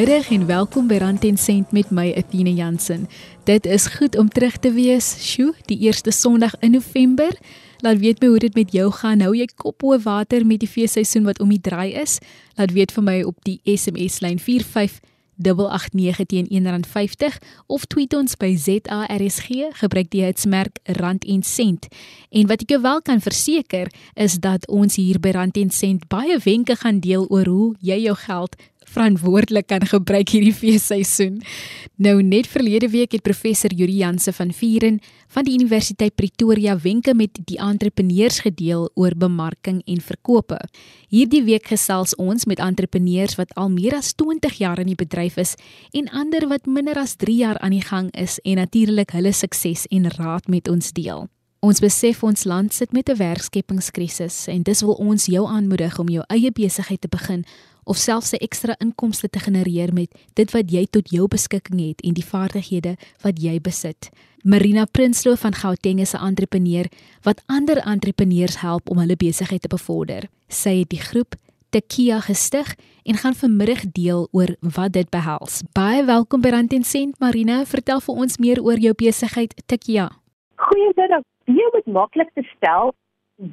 Goeiemiddag en welkom by Rand en Sent met my Athena Jansen. Dit is goed om terug te wees. Sjoe, die eerste Sondag in November. Laat weet my hoe dit met jou gaan. Hou jy kop bo water met die feesseisoen wat om die draai is? Laat weet vir my op die SMS lyn 45889 teen R1.50 of tweet ons by ZARSG. Gebruik die hitsmerk Rand en Sent. En wat ek jou wel kan verseker is dat ons hier by Rand en Sent baie wenke gaan deel oor hoe jy jou geld verantwoordelik kan gebruik hierdie feesseisoen. Nou net verlede week het professor Juri Janse van Vieren van die Universiteit Pretoria wenke met die entrepreneurs gedeel oor bemarking en verkope. Hierdie week gesels ons met entrepreneurs wat al meer as 20 jaar in die bedryf is en ander wat minder as 3 jaar aan die gang is en natuurlik hulle sukses en raad met ons deel. Ons besef ons land sit met 'n werkskepingskrisis en dis wil ons jou aanmoedig om jou eie besigheid te begin of selfs 'n ekstra inkomste te genereer met dit wat jy tot jou beskikking het en die vaardighede wat jy besit. Marina Prinsloo van Gauteng is 'n entrepreneur wat ander entrepreneurs help om hulle besigheid te bevorder. Sy het die groep Tekia gestig en gaan vanmiddag deel oor wat dit behels. Baie welkom by Rand en Sent Marina, vertel vir ons meer oor jou besigheid Tekia. Goeiemiddag. Jy moet maklik te stel,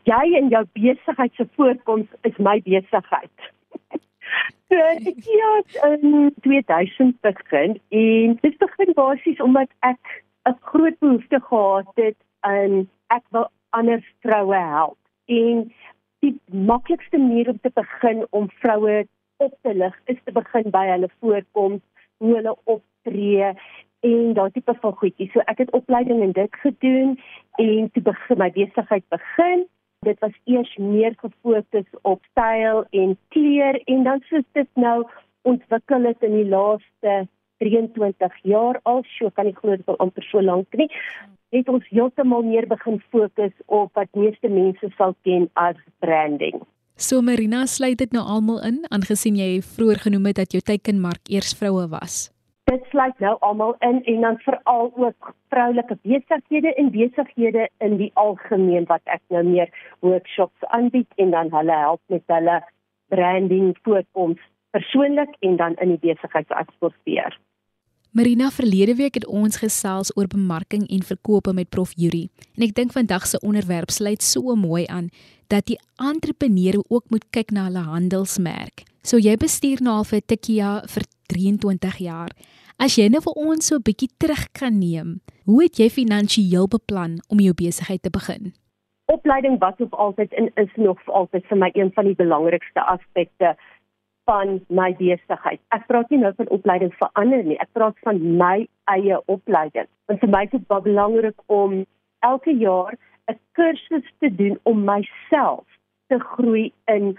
jy en jou besigheid se voorkoms is my besigheid. So ek het in 2000 begin en dit begin basies omdat ek 'n groot behoefte gehad het aan ek wil ander vroue help. En die maklikste manier om te begin om vroue op te lig is te begin by hulle voorkoms, hoe hulle optree en daai tipe van goedjies. So ek het opleiding in dit gedoen en toe begin my besigheid begin dit was eers meer gefokus op styl en kleur en dan soos dit nou ontwikkel het in die laaste 23 jaar al, so kan ek glo dit al amper so lank nie. Het ons heeltemal meer begin fokus op wat meeste mense sal ken as branding. So Marina sluit dit nou almal in aangesien jy vroeër genoem het dat jou teikenmark eers vroue was dit sluit nou almal in en dan veral ook vroulike besighede en besighede in die algemeen wat ek nou meer workshops aanbied en dan hulle help met hulle branding voorkoms persoonlik en dan in die besigheidsadverteer. Marina verlede week het ons gesels oor bemarking en verkope met Prof Yuri en ek dink vandag se onderwerp sluit so mooi aan dat die entrepreneur ook moet kyk na hulle handelsmerk. So jy bestuur nou al vir Tikia vir 23 jaar. As jy nou vir ons so 'n bietjie terug kan neem, hoe het jy finansiëel beplan om jou besigheid te begin? Opleiding was of altyd en is nog altyd vir my een van die belangrikste aspekte van my besigheid. Ek praat nie nou van opleiding vir ander nie, ek praat van my eie opleiding. Want vir my is dit belangrik om elke jaar 'n kursus te doen om myself te groei in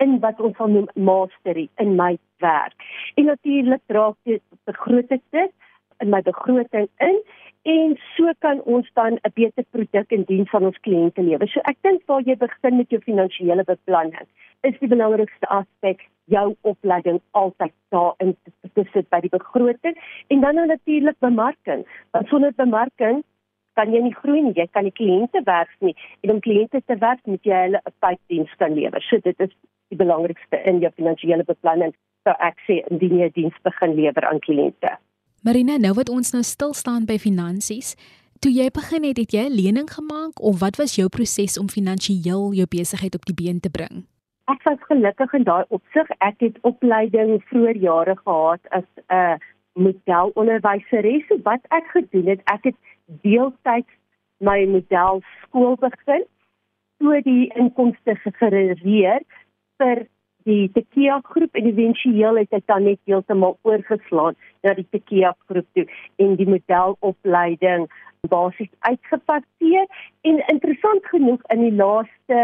in wat ons sal noem mastery in my werk. En natuurlik dra dit begroot ek dit in my begroting in en so kan ons dan 'n beter produk en diens aan ons kliënte lewer. So ek dink waar jy begin met jou finansiële beplanning is die belangrikste aspek jou opleiding altyd daarin te sit by die begroting en dan nou natuurlik bemarking. Want sonder bemarking kan jy nie groei nie. Jy kan nie kliënte werf nie. En om kliënte te werf, moet jy hulle 'n tyddiens kan lewer. So dit is die belangrikste in jou finansiële beplanning. So ek sê indien jy 'n diens begin lewer aan kliënte. Marina, nou wat ons nou stil staan by finansies, toe jy begin het, het jy 'n lening gemaak of wat was jou proses om finansiëel jou besigheid op die been te bring? Ek was gelukkig in daai opsig. Ek het opleiding vroeër jare gehad as 'n uh, modelonderwyseres. Wat ek gedoen het, ek het deeltyds my model skool begin, so die inkomste gegenereer vir die Tekia groep en éventueel het ek dan net heeltemal oorgeslaan na die Tekia groep toe en die modelopleiding basies uitgepasseer en interessant genoeg in die laaste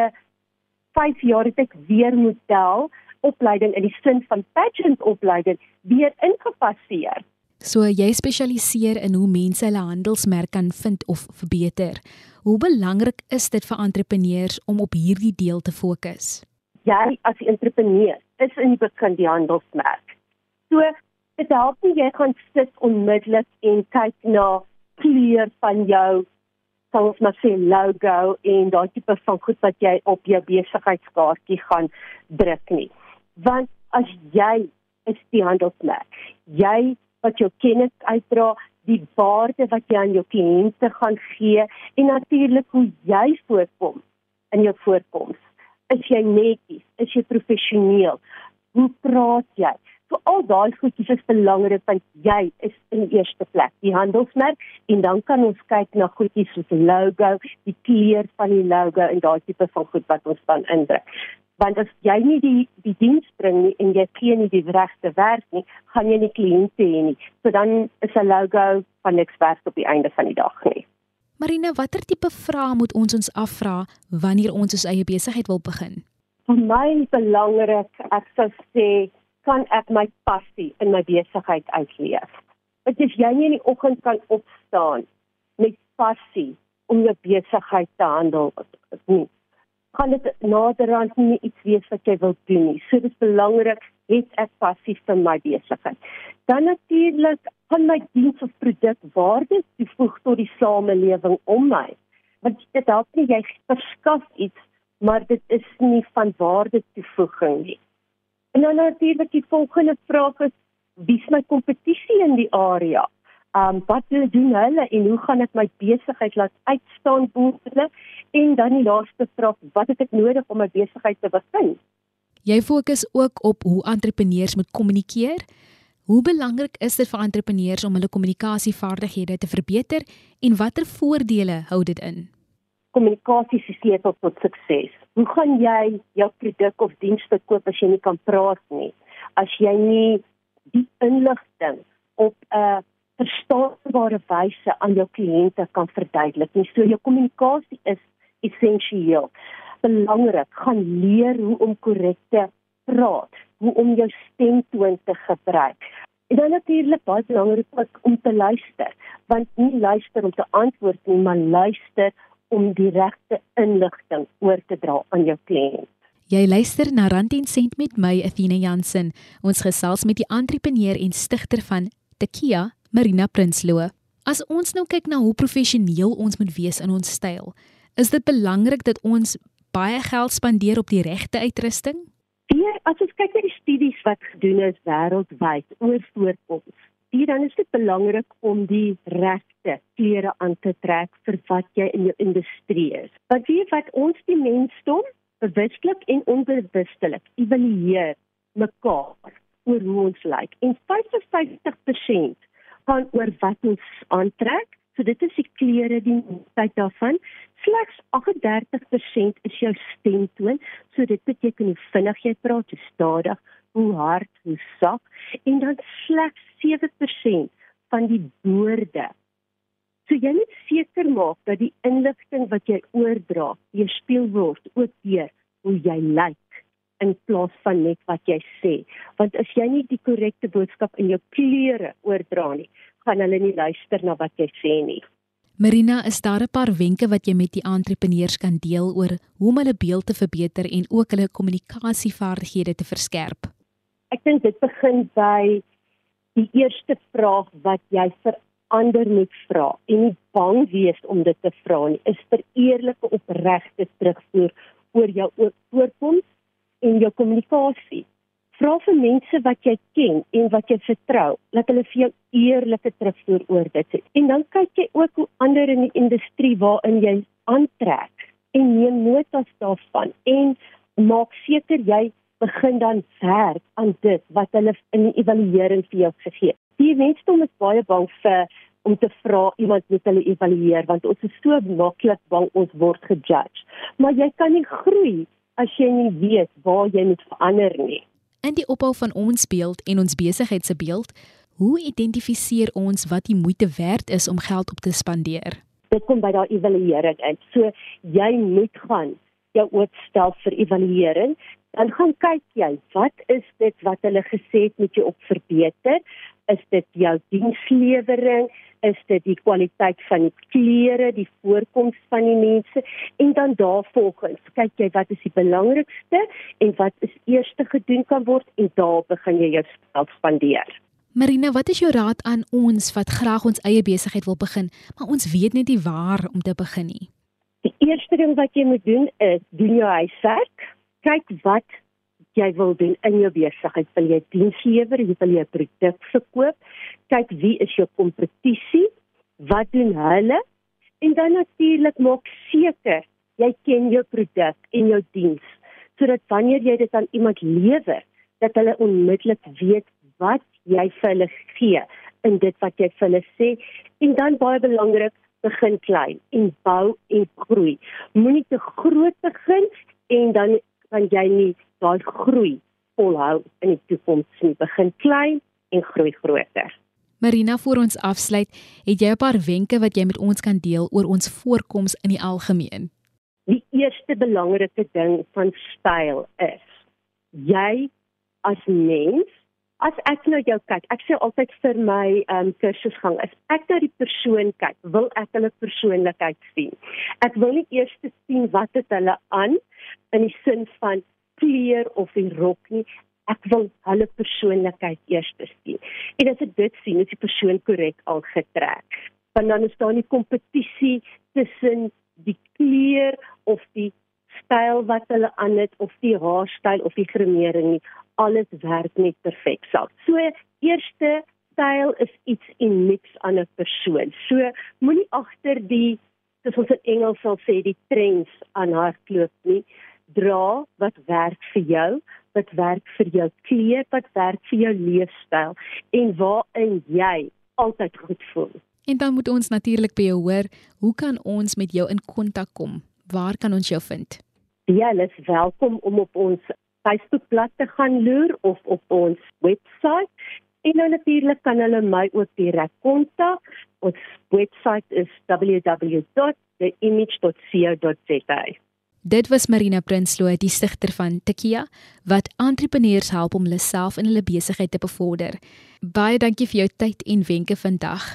5 jaar het ek weer model opleiding in die sin van pageant opleiding weer ingepasseer. So jy spesialiseer in hoe mense hulle handelsmerk kan vind of verbeter. Hoe belangrik is dit vir entrepreneurs om op hierdie deel te fokus? Jy as 'n entrepreneur is in die begin die handelsmerk. So dit help nie jy gaan sit onmiddellik en kyk na kleur van jou soos maar sê logo en daai tipe van goed wat jy op jou besigheidskaartjie gaan druk nie. Want as jy is die handelsmerk. Jy wat jou kennis uitdra, die waarde wat jy aan jou kliënte gaan gee en natuurlik hoe jy voorkom in jou voorkoms. Is jy netjies? Is jy professioneel? Hoe praat jy? So al daai goedjies is belangrik want jy is in die eerste plek, die handelsmerk en dan kan ons kyk na goedjies soos 'n logo, die kleur van die logo en daai tipe van goed wat ons van indruk want as jy nie die die diens bring nie en jy gee nie die regte werk nie, gaan jy nie kliënte hê nie. So dan is 'n logo van niks werd op die einde van die dag nie. Marina, watter tipe vrae moet ons ons afvra wanneer ons ons eie besigheid wil begin? Vir my is belangrik, ek sou sê, kan ek my passie in my besigheid uitleef? Want as jy nie in die oggend kan opstaan met passie om jou besigheid te handel nie, gaan dit naderhand nie iets wees wat jy wil doen nie. So dit is belangrik het ek passief vir my besigheid. Dan natuurlik kan my diens of produk waarde toevoeg tot die samelewing om my. Want dit help nie jy verskaf iets, maar dit is nie van waarde toevoeging nie. En dan natuurlik die volgende vraag is wie is my kompetisie in die area? um, wat doen hulle en hoe gaan ek my besigheid laat uitstaan bo hulle en dan die laaste vraag wat het ek nodig om my besigheid te begin jy fokus ook op hoe entrepreneurs moet kommunikeer hoe belangrik is dit vir entrepreneurs om hulle kommunikasievaardighede te verbeter en watter voordele hou dit in kommunikasie is sleutel tot sukses hoe gaan jy jou produk of diens verkoop as jy nie kan praat nie as jy nie die inligting op 'n verstaanbare wyse aan jou kliënte kan verduidelik. En so jou kommunikasie is essensieel. Belangrik, gaan leer hoe om korrek te praat, hoe om jou stemtoon te gebruik. En dan natuurlik baie belangrik ook om te luister, want nie luister om te antwoord nie, maar luister om die regte inligting oor te dra aan jou kliënt. Jy luister na Rand en Sent met my Athena Jansen. Ons gesels met die entrepreneur en stigter van Tekia Marina Prinsloo. As ons nou kyk na hoe professioneel ons moet wees in ons styl, is dit belangrik dat ons baie geld spandeer op die regte uitrusting? Ja, as ons kyk na die studies wat gedoen is wêreldwyd oor voorkoms, hier dan is dit belangrik om die regte klere aan te trek vir wat jy in jou industrie is. Want wie wat ons die mensdom bewustelik en onbewustelik evalueer mekaar oor hoe ons lyk. En 55% gaan oor wat ons aantrek. So dit is die klere die tyd daarvan. Slegs 38% is jou stemtoon. So dit beteken hoe vinnig jy praat, hoe stadig, hoe hard, hoe sag en dan slegs 7% van die woorde. So jy moet seker maak dat die inligting wat jy oordra, weerspieël word ook deur hoe jy lyk in plaas van net wat jy sê. Want as jy nie die korrekte boodskap in jou klere oordra nie, gaan hulle nie luister na wat jy sê nie. Marina, is daar 'n paar wenke wat jy met die entrepreneurs kan deel oor hoe om hulle beeld te verbeter en ook hulle kommunikasievaardighede te verskerp? Ek dink dit begin by die eerste vraag wat jy vir ander moet vra en nie bang wees om dit te vra nie. Is vir eerlike opregte terugvoer oor jou voorkoms en jou kommunikasie. Vra vir mense wat jy ken en wat jy vertrou, laat hulle vir jou eerlike terugvoer oor dit. En dan kyk jy ook hoe ander in die industrie waarin jy aantrek en neem notas daarvan en maak seker jy begin dan werk aan dit wat hulle in die evaluering vir jou gegee het. Die mense is baie bang vir om te vra iemand moet hulle evalueer want ons is so maklik bang ons word gejudge. Maar jy kan nie groei as jy nie weet waar jy moet verander nie. In die opbou van ons beeld en ons besigheid se beeld, hoe identifiseer ons wat die moeite werd is om geld op te spandeer? Dit kom by daai evaluering uit. So jy moet gaan jou oorstel vir evaluering, dan gaan kyk jy, wat is dit wat hulle gesê het moet jy op verbeter? Is dit jou dienslewering? is dit die kwaliteit van die klere, die voorkoms van die mense en dan daarvolgens kyk jy wat is die belangrikste en wat is eers gedoen kan word en daar begin jy jou geld spandeer. Marina, wat is jou raad aan ons wat graag ons eie besigheid wil begin, maar ons weet net nie waar om te begin nie? Die eerste ding wat jy moet doen is doen jou huiswerk. Kyk wat jy wil doen in jou besigheid. Wil jy diens lewer, jy wil jy 'n produk verkoop? Kyk wie is jou kompetisie? Wat doen hulle? En dan natuurlik maak seker jy ken jou produk en jou diens sodat wanneer jy dit aan iemand lewer, dat hulle onmiddellik weet wat jy vir hulle gee in dit wat jy vir hulle sê en dan baie belangrik begin klein en bou en groei. Moenie te groot begin en dan kan jy nie daai groei volhou in die toekoms nie. Begin klein en groei groter. Marina, voor ons afsluit, het jy 'n paar wenke wat jy met ons kan deel oor ons voorkoms in die algemeen? Die eerste belangrike ding van styl is jy as mens As ek nou jou kyk, ek sê altyd vir my um, kursusgang, as ek na die persoon kyk, wil ek hulle persoonlikheid sien. Ek wil nie eers sien wat het hulle aan in die sin van kleur of die rok nie. Ek wil hulle persoonlikheid eers sien. En as ek dit sien, is die persoon korrek aangetrek. Want dan is daar nie kompetisie tussen die kleur of die styl wat hulle aan het of die haarstyl of die gremering nie alles werk net perfek saam. So eerste styl is iets unieks aan 'n persoon. So moenie agter die soos ons in Engels sal sê die trends aan hardloop nie. Dra wat werk vir jou, wat werk vir jou kleur, wat werk vir jou leefstyl en waarin jy altyd goed voel. En dan moet ons natuurlik by jou hoor, hoe kan ons met jou in kontak kom? Waar kan ons jou vind? Ja, jy is welkom om op ons Facebookblad te gaan loer of op ons webwerf. En nou natuurlik kan hulle my ook direk kontak. Ons webwerf is www.theimage.co.za. Dit was Marina Prinsloo, die stigter van Tekia, wat entrepreneurs help om hulle self in hulle besigheid te bevorder. Baie dankie vir jou tyd en wenke vandag.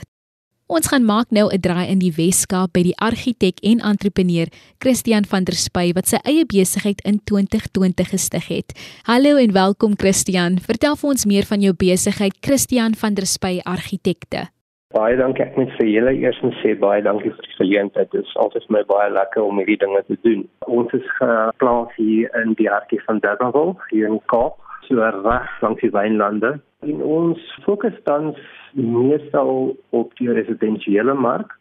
Ons gaan maak nou 'n draai in die Weskaap by die argitek en entrepreneur Christian van der Spy wat sy eie besigheid in 2020 gestig het. Hallo en welkom Christian. Vertel vir ons meer van jou besigheid Christian van der Spy Argitekte. Baie dankie ek moet vir julle eers net sê baie dankie vir die geleentheid. Dit is altyd vir my baie lekker om hierdie dinge te doen. Ons is geplaas hier in die hartjie van Durbanville hier in Kaap, so reg langs die wynlande. En ons fokus dan meestal op die residensiële mark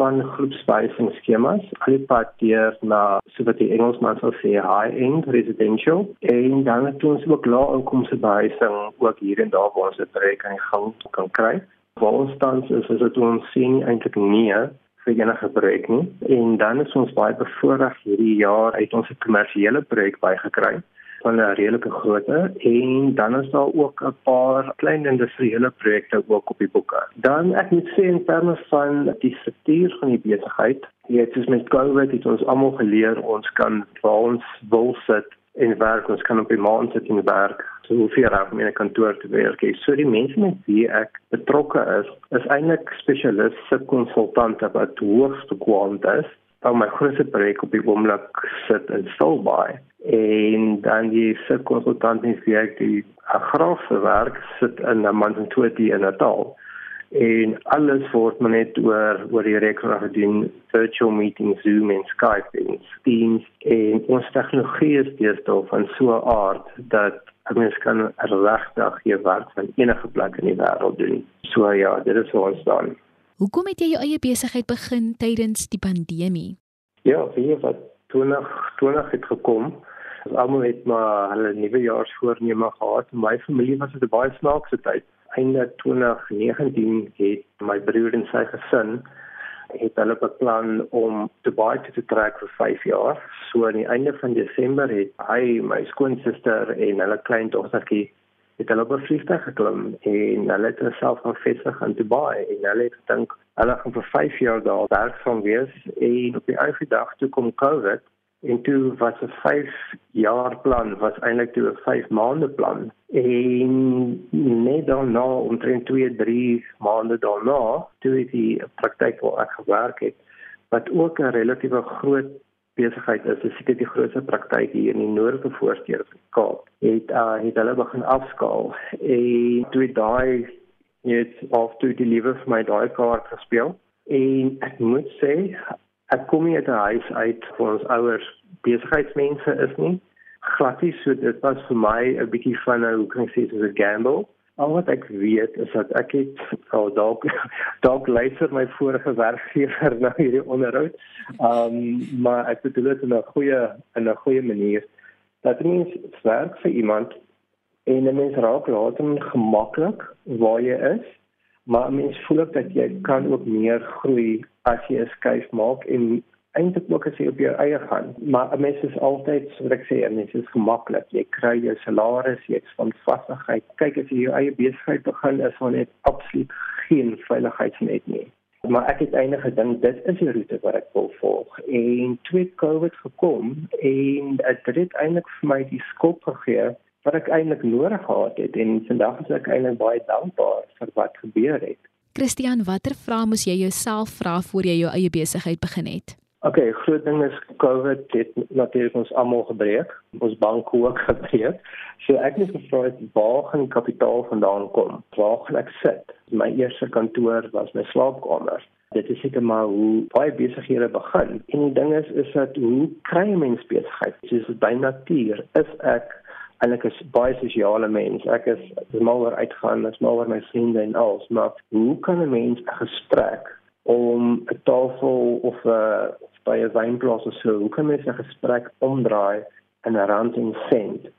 van groepsbehuising skemas. Al die pad deur na so wat die Engelsman sou sê high-end residential en dan het ons ook lae inkomste behuising ook hier en daar waar ons dit bereik aan die gang kan kry. Waar ons dan is is dit ons sien eintlik nie vir enige projek nie. En dan is ons baie bevoorreg hierdie jaar uit ons kommersiële projek bygekry. Van 'n redelike grootte. En dan is daar ook 'n paar klein industriële projekte ook op die boeke. Dan ek moet sê in terme van die struktuur van die besigheid, dit is met COVID het ons almal geleer ons kan waar ons wil sit en werk. Ons kan op die maan sit en werk so hoeveel raak my kantoor te werk so die mense met wie ek betrokke is is eintlik spesialiste konsultante wat hoogste kwant is van my grootste projek op die oomblik sit in Stilbaai. En dan die konsultant in werk die agrafe werk sit in 'n Manzantoti in Natal. En alles word maar net oor oor die rekenaar gedoen virtual meetings Zoom en Skype en Teams. En ons tegnologie is deesdae van so 'n aard dat mens kan regtig jy werk van enige plek in die wêreld doen so ja dit is ons dan Hoekom het jy jou eie besigheid begin tydens die pandemie? Ja, wie wat 2020 het gekom almal het maar hulle nuwejaarsvoorneme gehad. In my familie was dit 'n baie snaakse tyd. Einde 2019 het my broer en sy gesin het hulle beplan om Dubai te vertrek vir 5 jaar. So aan die einde van Desember het hy, my skoonsister en hulle kleindogtertjie het hulle op 'n vliegtuig geklim en hulle het self gaan vestig in Dubai en hulle het gedink hulle gaan vir 5 jaar daar werk van wees en op die einde dag toe kom COVID en toe was 'n 5 jaar plan was eintlik toe 'n 5 maande plan en net daarna omtrent 2 3 maande daarna toe ek die praktyk waar ek gewerk het wat ook 'n relatiewe groot besigheid is is seker die grootste praktyk hier in die noorde voorstede van Kaap het uh, het hulle begin afskaal en toe daai net of toe die liewe vir my daai kaart gespeel en ek moet sê ek kom nie uit 'n huis uit waar ons ouers besigheidsmense is nie. Glad nie so dit was vir my 'n bietjie van 'n hoe kan ek sê soos 'n gamble. Al wat ek weet is dat ek het al oh, dalk dalk luister my vorige werkgewer na hierdie onderhoud. Ehm um, maar ek bedoel dit in 'n goeie in 'n goeie manier dat mens werk vir iemand en 'n mens raak later gemaklik waar jy is, maar 'n mens voel ook dat jy kan ook meer groei as jy 'n skuif maak en eintlik ook as jy op jou eie gaan. Maar 'n mens is altyd, so wat ek sê, 'n mens is gemaklik. Jy kry jou salaris, jy het van vastigheid. Kyk as jy jou eie besigheid begin, is daar net absoluut geen veiligheidsnet nie. Maar ek het eintlik gedink dit is die roete wat ek wil volg. En toe COVID gekom en dit het eintlik vir my die skop gegee wat ek eintlik nodig gehad het en vandag is ek eintlik baie dankbaar vir wat gebeur het. Christian, watter vrae moes jy jouself vra voor jy jou eie besigheid begin het? Okay, groot ding is COVID het natuurlik ons almal gebreek, ons banke ook gebreek. So ek het gevra waar gaan kapitaal vandaan kom? Waar gaan ek sit? My eerste kantoor was my slaapkamer. Dit is seker maar hoe baie besighede begin. En die ding is is dat hoe kry mens besigheid? Dis by natuur. Is ek eintlik 'n baie sosiale mens. Ek is mal oor uitgaan, ek is mal oor my vriende en alles, maar hoe kan 'n mens 'n gesprek om 'n tafel of 'n by 'n wynplaas of so, hoe kan mens 'n gesprek omdraai in 'n rand en sent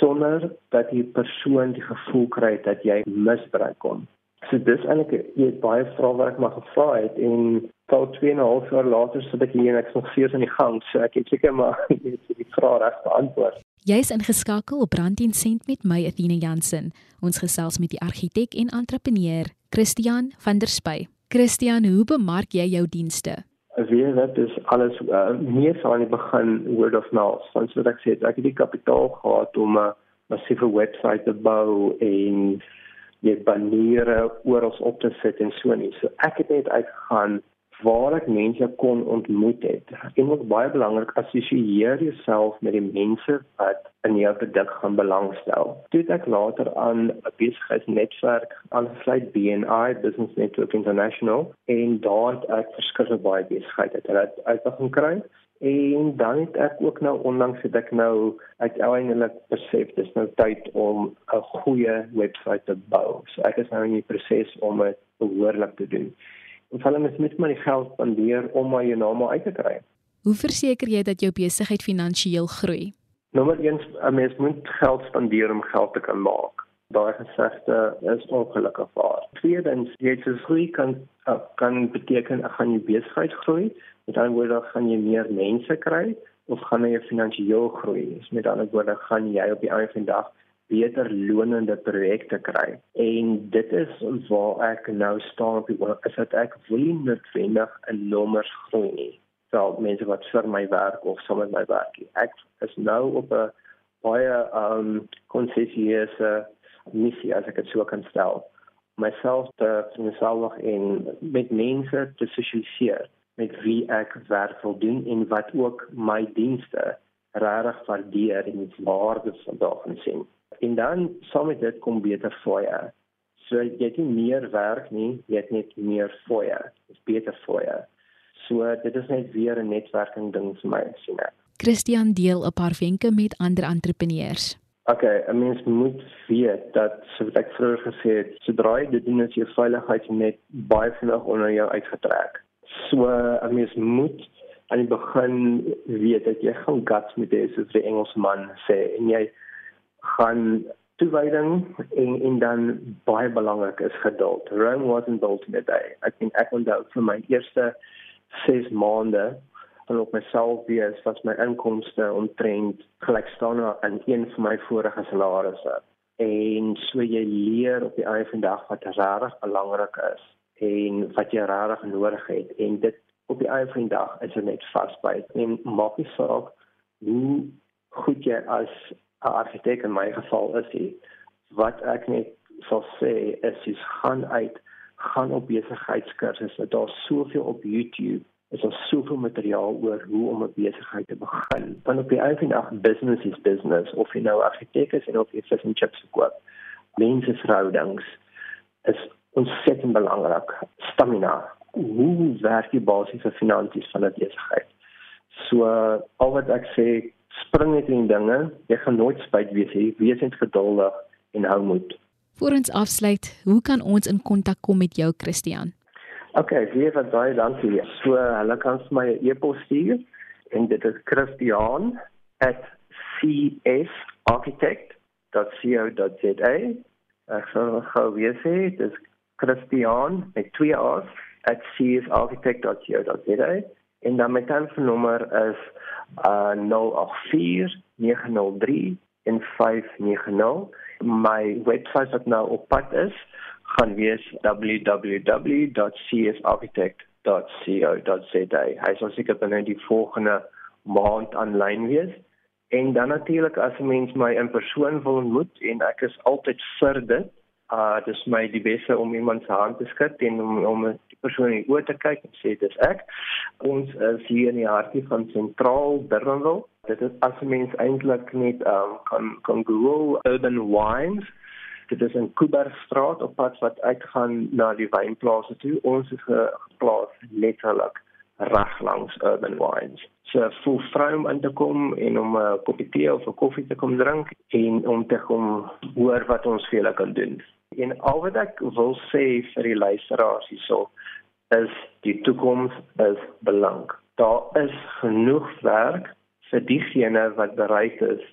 sonder dat die persoon die gevoel kry dat jy misbruik hom. So dis eintlik jy het baie vrae wat ek maar gevra het en tot 2 en 'n half jaar later sit ek hier en ek nog steeds in die gang, so ek het seker maar net die vrae reg beantwoord. Jy's ingeskakel op Rand en Sent met my Athena Jansen. Ons gesels met die argitek en entrepreneur Christian van der Spy. Christian, hoe bemark jy jou dienste? Wie weet dis alles uh, meer sou aan die begin word of. Want soos ek sê, ek het die kapitaal gehad om 'n massiewe webwerf te bou en jy baniere oral op te sit en so nie. So ek het net uitgegaan waar ek mense kon ontmoet het. En wat baie belangrik, assosieer jouself met die mense wat in jou produk gaan belangstel. Toe ek later aan 'n besigheidsnetwerk aansluit BNI Business Network International en daar het ek verskeie baie besighede uit uit begin kry. En dan het ek ook nou onlangs het ek nou uiteindelik besef dis nou tyd om 'n goeie webwerf te bou. So ek is nou in die proses om dit behoorlik te doen en hulle net maar die geld spandeer om maar jou naam uit te kry. Hoe verseker jy dat jou besigheid finansiëel groei? Nommer 1, 'n mens moet geld spandeer om geld te kan maak. Daai gesegde is ongelukkig waar. Tweedens, jy het groei kan uh, kan beteken ek gaan jou besigheid groei, met ander woorde gaan jy meer mense kry of gaan jy finansiëel groei? Met ander woorde gaan jy op die einde van die dag beter lonende projekte kry. En dit is waar ek nou staan op die oog is dat ek wil noodwendig 'n nommers groei nie. Wel mense wat vir my werk of sommer my werk. Ek is nou op 'n baie um konsensieuse missie as ek dit sou kan stel. myself te myself in met mense te sosialiseer met wie ek werk wil doen en wat ook my dienste regtig waardeer en iets waardes van daarvan sien en dan saam met dit kom beter fooie. So jy het nie meer werk nie, jy het net meer fooie. Dit is beter fooie. So dit is net weer 'n netwerking ding vir my sien ek. Christian deel 'n paar wenke met ander entrepreneurs. Okay, 'n mens moet weet dat soos ek vroeër gesê het, sodra jy dit doen as jou veiligheidsnet baie vinnig onder jou uitgetrek. So 'n mens moet aan die begin weet dat jy gaan guts met dit soos die Engelsman sê en jy gaan toewyding en en dan baie belangrik is geduld. Rome wasn't built in a day. I think ek onthou vir my eerste 6 maande van op myself wees wat my inkomste omtrent gelyk staan aan een van my vorige salarisse. En so jy leer op die einde van die dag wat regtig belangrik is en wat jy regtig nodig het en dit op die einde van die dag is dit net vasbyt. En maak nie saak hoe goed jy as 'n argitek in my geval is hy wat ek net sal sê is jy gaan uit gaan op besigheidskursusse daar's soveel op YouTube is daar soveel materiaal oor hoe om 'n besigheid te begin. Want op die van die dag business is business of jy nou argitek is en of jy fish and chips verkoop mense verhoudings is ontsettend belangrik. Stamina. Hoe werk die basiese finansies van 'n besigheid? So al wat ek sê spring net in dinge. Jy gaan nooit spyt wees nie. Wees net geduldig en hou moed. Voor ons afsluit, hoe kan ons in kontak kom met jou Christian? OK, weer van baie dankie. So hulle kan vir my 'n e e-pos stuur en dit is christian@csarchitect.co.za. Ek sal gou weer sê, dit is Christian met twee A's @csarchitect.co.za en dan my telefoonnommer is uh 084 903 1590. My webwerf wat nou op pad is, gaan wees www.csarchitect.co.za. Hy sal seker binne die volgende maand aanlyn wees. En dan natuurlik as 'n mens my in persoon wil ontmoet en ek is altyd vir dit uh dis my die beste om iemand se hand te skud en om om die persoon in die oë te kyk en sê dis ek. Ons is hier in die hartie van sentraal Durbanville. Dit is as mens eintlik net um kan kan Google urban wines. Dit is 'n Kuberstraat op pad wat uitgaan na die wynplase toe. Ons is geplaas letterlik reg langs urban wines. So vir vrou om in te kom en om 'n koppie tee of 'n koffie te kom drink en om te kom hoor wat ons vir hulle kan doen. En al wat ek wil sê vir die luisteraars hierso is die toekoms is belang. Daar is genoeg werk vir diegene wat bereid is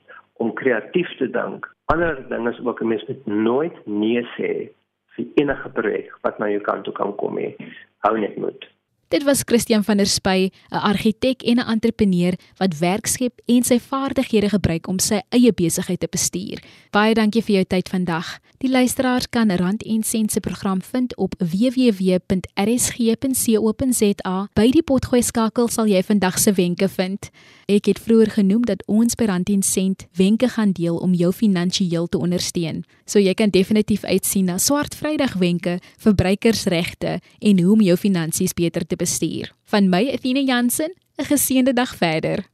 om kreatief te dink. Ander dinge is ook 'n mens moet nooit nee sê vir enige projek wat na jou kant toe kan kom nie. Hou net moed. Dit was Christian van der Spy, 'n argitek en 'n entrepreneur wat werk skep en sy vaardighede gebruik om sy eie besigheid te bestuur. Baie dankie vir jou tyd vandag. Die luisteraars kan Rand en Sent se program vind op www.rsg.co.za. By die potgooi skakel sal jy vandag se wenke vind. Ek het vroeër genoem dat ons by Rand en Sent wenke gaan deel om jou finansiëel te ondersteun. So jy kan definitief uitsien na swart Vrydag wenke, verbruikersregte en hoe om jou finansies beter te bestuur. Van my Athena Jansen, 'n geseënde dag verder.